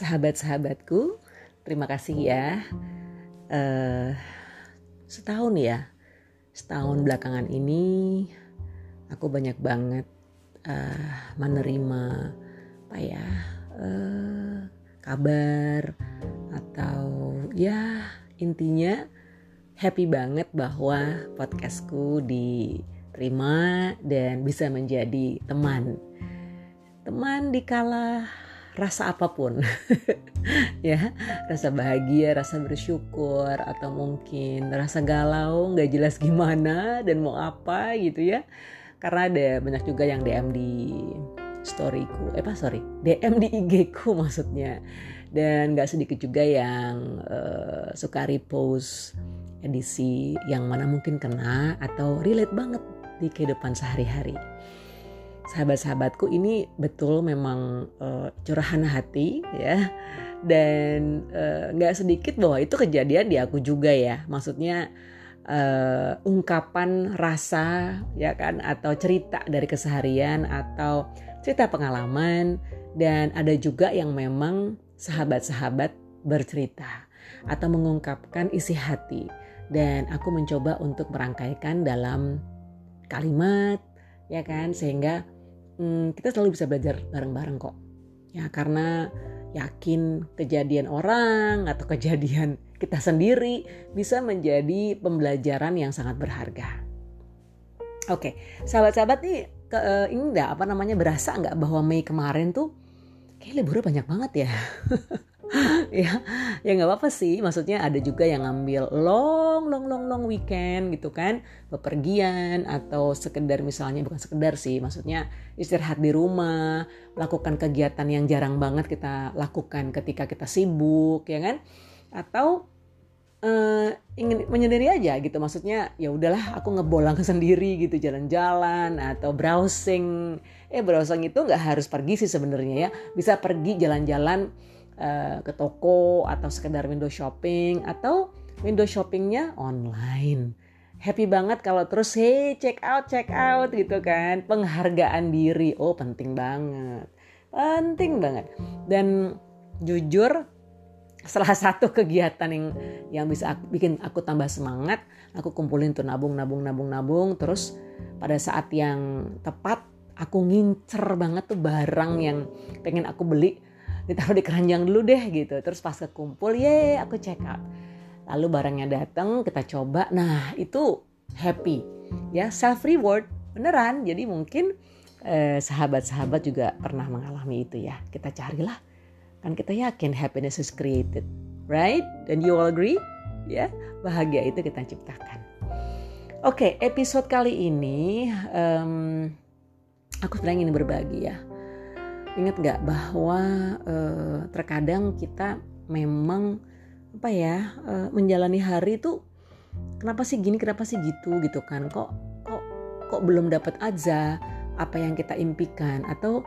sahabat-sahabatku, terima kasih ya. Uh, setahun ya, setahun belakangan ini aku banyak banget uh, menerima apa ya uh, kabar atau ya intinya happy banget bahwa podcastku diterima dan bisa menjadi teman teman dikala rasa apa pun. Ya rasa bahagia rasa bersyukur atau mungkin rasa galau nggak jelas gimana dan mau apa gitu ya. Karena ada banyak juga yang DM di storyku eh apa sorry DM di IG ku maksudnya. Dan nggak sedikit juga yang uh, suka repost edisi yang mana mungkin kena atau relate banget di kehidupan sehari-hari sahabat-sahabatku ini betul memang uh, curahan hati ya. Dan eh, nggak uh, sedikit bahwa itu kejadian di aku juga ya. Maksudnya uh, ungkapan rasa ya kan atau cerita dari keseharian atau cerita pengalaman dan ada juga yang memang sahabat-sahabat bercerita atau mengungkapkan isi hati. Dan aku mencoba untuk merangkaikan dalam kalimat ya kan sehingga hmm, kita selalu bisa belajar bareng-bareng kok. Ya karena yakin kejadian orang atau kejadian kita sendiri bisa menjadi pembelajaran yang sangat berharga. Oke, sahabat-sahabat nih ke, uh, ini enggak apa namanya berasa nggak bahwa Mei kemarin tuh kayak liburnya banyak banget ya. ya ya nggak apa-apa sih. Maksudnya ada juga yang ngambil long long long long weekend gitu kan. Bepergian atau sekedar misalnya bukan sekedar sih maksudnya istirahat di rumah melakukan kegiatan yang jarang banget kita lakukan ketika kita sibuk ya kan? Atau uh, ingin menyendiri aja gitu. Maksudnya ya udahlah aku ngebolang sendiri gitu jalan-jalan atau browsing. Eh browsing itu nggak harus pergi sih sebenarnya ya. Bisa pergi jalan-jalan Eh, ke toko atau sekedar window shopping atau window shoppingnya online. Happy banget kalau terus hey check out check out gitu kan. Penghargaan diri. Oh penting banget. Penting banget. Dan jujur salah satu kegiatan yang yang bisa aku, bikin aku tambah semangat, aku kumpulin tuh nabung nabung nabung nabung terus pada saat yang tepat aku ngincer banget tuh barang yang pengen aku beli ditaruh di keranjang dulu deh gitu. Terus pas kekumpul ye aku check out. Lalu barangnya datang kita coba. Nah itu happy. Ya self reward beneran. Jadi mungkin eh, sahabat-sahabat juga pernah mengalami itu ya. Kita carilah. Kan kita yakin happiness is created right? Dan you all agree? Ya bahagia itu kita ciptakan. Oke okay, episode kali ini um, aku sedang ingin berbagi ya ingat nggak bahwa uh, terkadang kita memang apa ya uh, menjalani hari itu kenapa sih gini kenapa sih gitu? gitu kan. Kok kok kok belum dapat aja apa yang kita impikan? Atau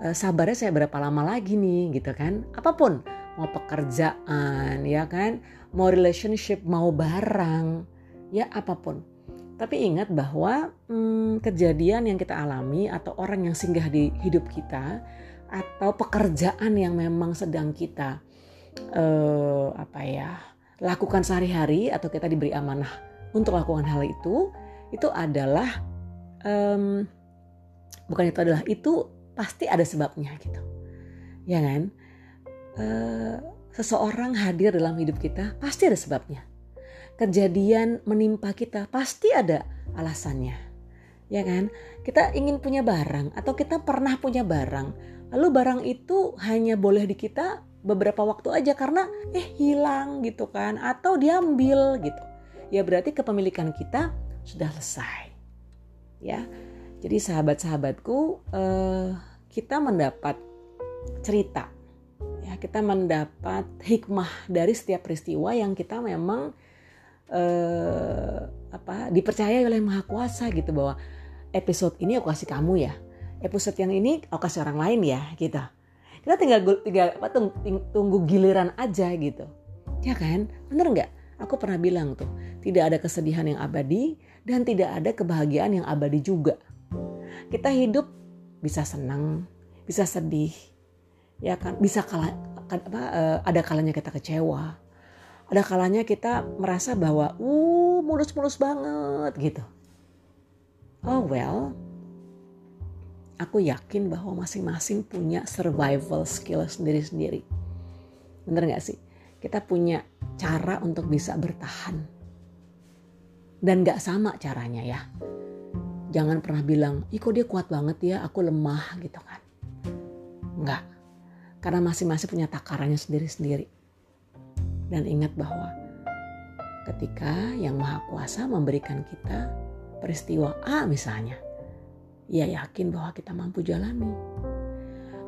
uh, sabarnya saya berapa lama lagi nih? gitu kan. Apa pun mau pekerjaan ya kan mau relationship mau barang ya apa pun. Tapi ingat bahwa hmm, kejadian yang kita alami atau orang yang singgah di hidup kita atau pekerjaan yang memang sedang kita uh, apa ya lakukan sehari-hari atau kita diberi amanah untuk lakukan hal itu itu adalah um, bukan itu adalah itu pasti ada sebabnya gitu. Ya kan? Uh, seseorang hadir dalam hidup kita pasti ada sebabnya. Kejadian menimpa kita pasti ada alasannya. Ya kan? Kita ingin punya barang atau kita pernah punya barang Lalu barang itu hanya boleh di kita beberapa waktu aja karena eh hilang gitu kan atau diambil gitu. Ya berarti kepemilikan kita sudah selesai. Ya. Jadi sahabat-sahabatku eh, kita mendapat cerita ya kita mendapat hikmah dari setiap peristiwa yang kita memang eh, apa dipercaya oleh Maha Kuasa gitu bahwa episode ini aku kasih kamu ya episode yang ini aku kasih orang lain ya gitu. Kita tinggal tinggal apa tunggu giliran aja gitu. Ya kan? Bener nggak? Aku pernah bilang tuh tidak ada kesedihan yang abadi dan tidak ada kebahagiaan yang abadi juga. Kita hidup bisa senang bisa sedih ya kan? Bisa kalah apa, uh, ada kalanya kita kecewa. Ada kalanya kita merasa bahwa uh mulus-mulus banget gitu. Oh well, aku yakin bahwa masing-masing punya survival skill sendiri-sendiri. Bener gak sih? Kita punya cara untuk bisa bertahan. Dan gak sama caranya ya. Jangan pernah bilang, ih kok dia kuat banget ya, aku lemah gitu kan. Enggak. Karena masing-masing punya takarannya sendiri-sendiri. Dan ingat bahwa ketika yang maha kuasa memberikan kita peristiwa A misalnya, ia yakin bahwa kita mampu jalani.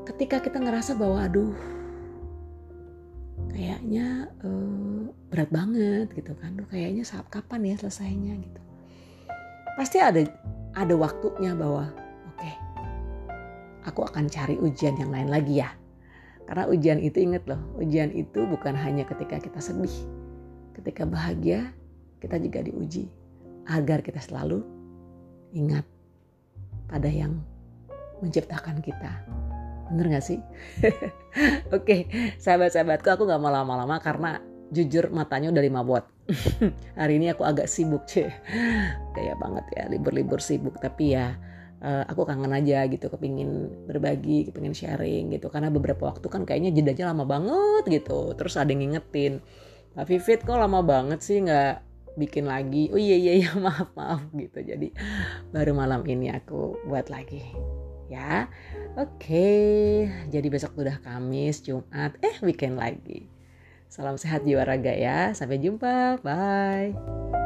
Ketika kita ngerasa bahwa aduh kayaknya uh, berat banget gitu kan, Duh, kayaknya saat kapan ya selesainya gitu. Pasti ada ada waktunya bahwa oke okay, aku akan cari ujian yang lain lagi ya. Karena ujian itu inget loh, ujian itu bukan hanya ketika kita sedih. Ketika bahagia, kita juga diuji. Agar kita selalu ingat pada yang menciptakan kita. Bener gak sih? Oke, sahabat-sahabatku aku gak mau lama-lama karena jujur matanya udah lima buat. Hari ini aku agak sibuk ceh. Kayak banget ya libur-libur sibuk tapi ya uh, aku kangen aja gitu kepingin berbagi kepingin sharing gitu karena beberapa waktu kan kayaknya jedanya lama banget gitu terus ada yang ngingetin Mbak Vivit kok lama banget sih nggak bikin lagi. Oh iya iya iya maaf maaf gitu. Jadi baru malam ini aku buat lagi ya. Oke jadi besok udah Kamis Jumat eh weekend lagi. Salam sehat jiwa raga ya. Sampai jumpa. Bye